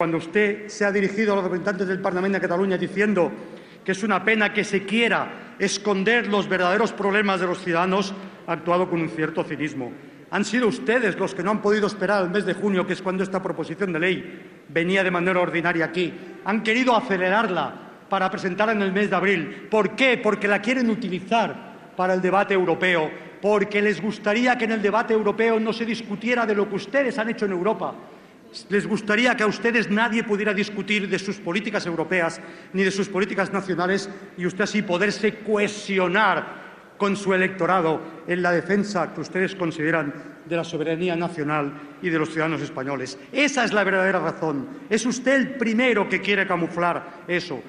Cuando usted se ha dirigido a los representantes del Parlamento de Cataluña diciendo que es una pena que se quiera esconder los verdaderos problemas de los ciudadanos, ha actuado con un cierto cinismo. Han sido ustedes los que no han podido esperar al mes de junio, que es cuando esta proposición de ley venía de manera ordinaria aquí. Han querido acelerarla para presentarla en el mes de abril. ¿Por qué? Porque la quieren utilizar para el debate europeo, porque les gustaría que en el debate europeo no se discutiera de lo que ustedes han hecho en Europa, les gustaría que a ustedes nadie pudiera discutir de sus políticas europeas ni de sus políticas nacionales y usted así poderse cohesionar con su electorado en la defensa que ustedes consideran de la soberanía nacional y de los ciudadanos españoles. Esa es la verdadera razón. Es usted el primero que quiere camuflar eso.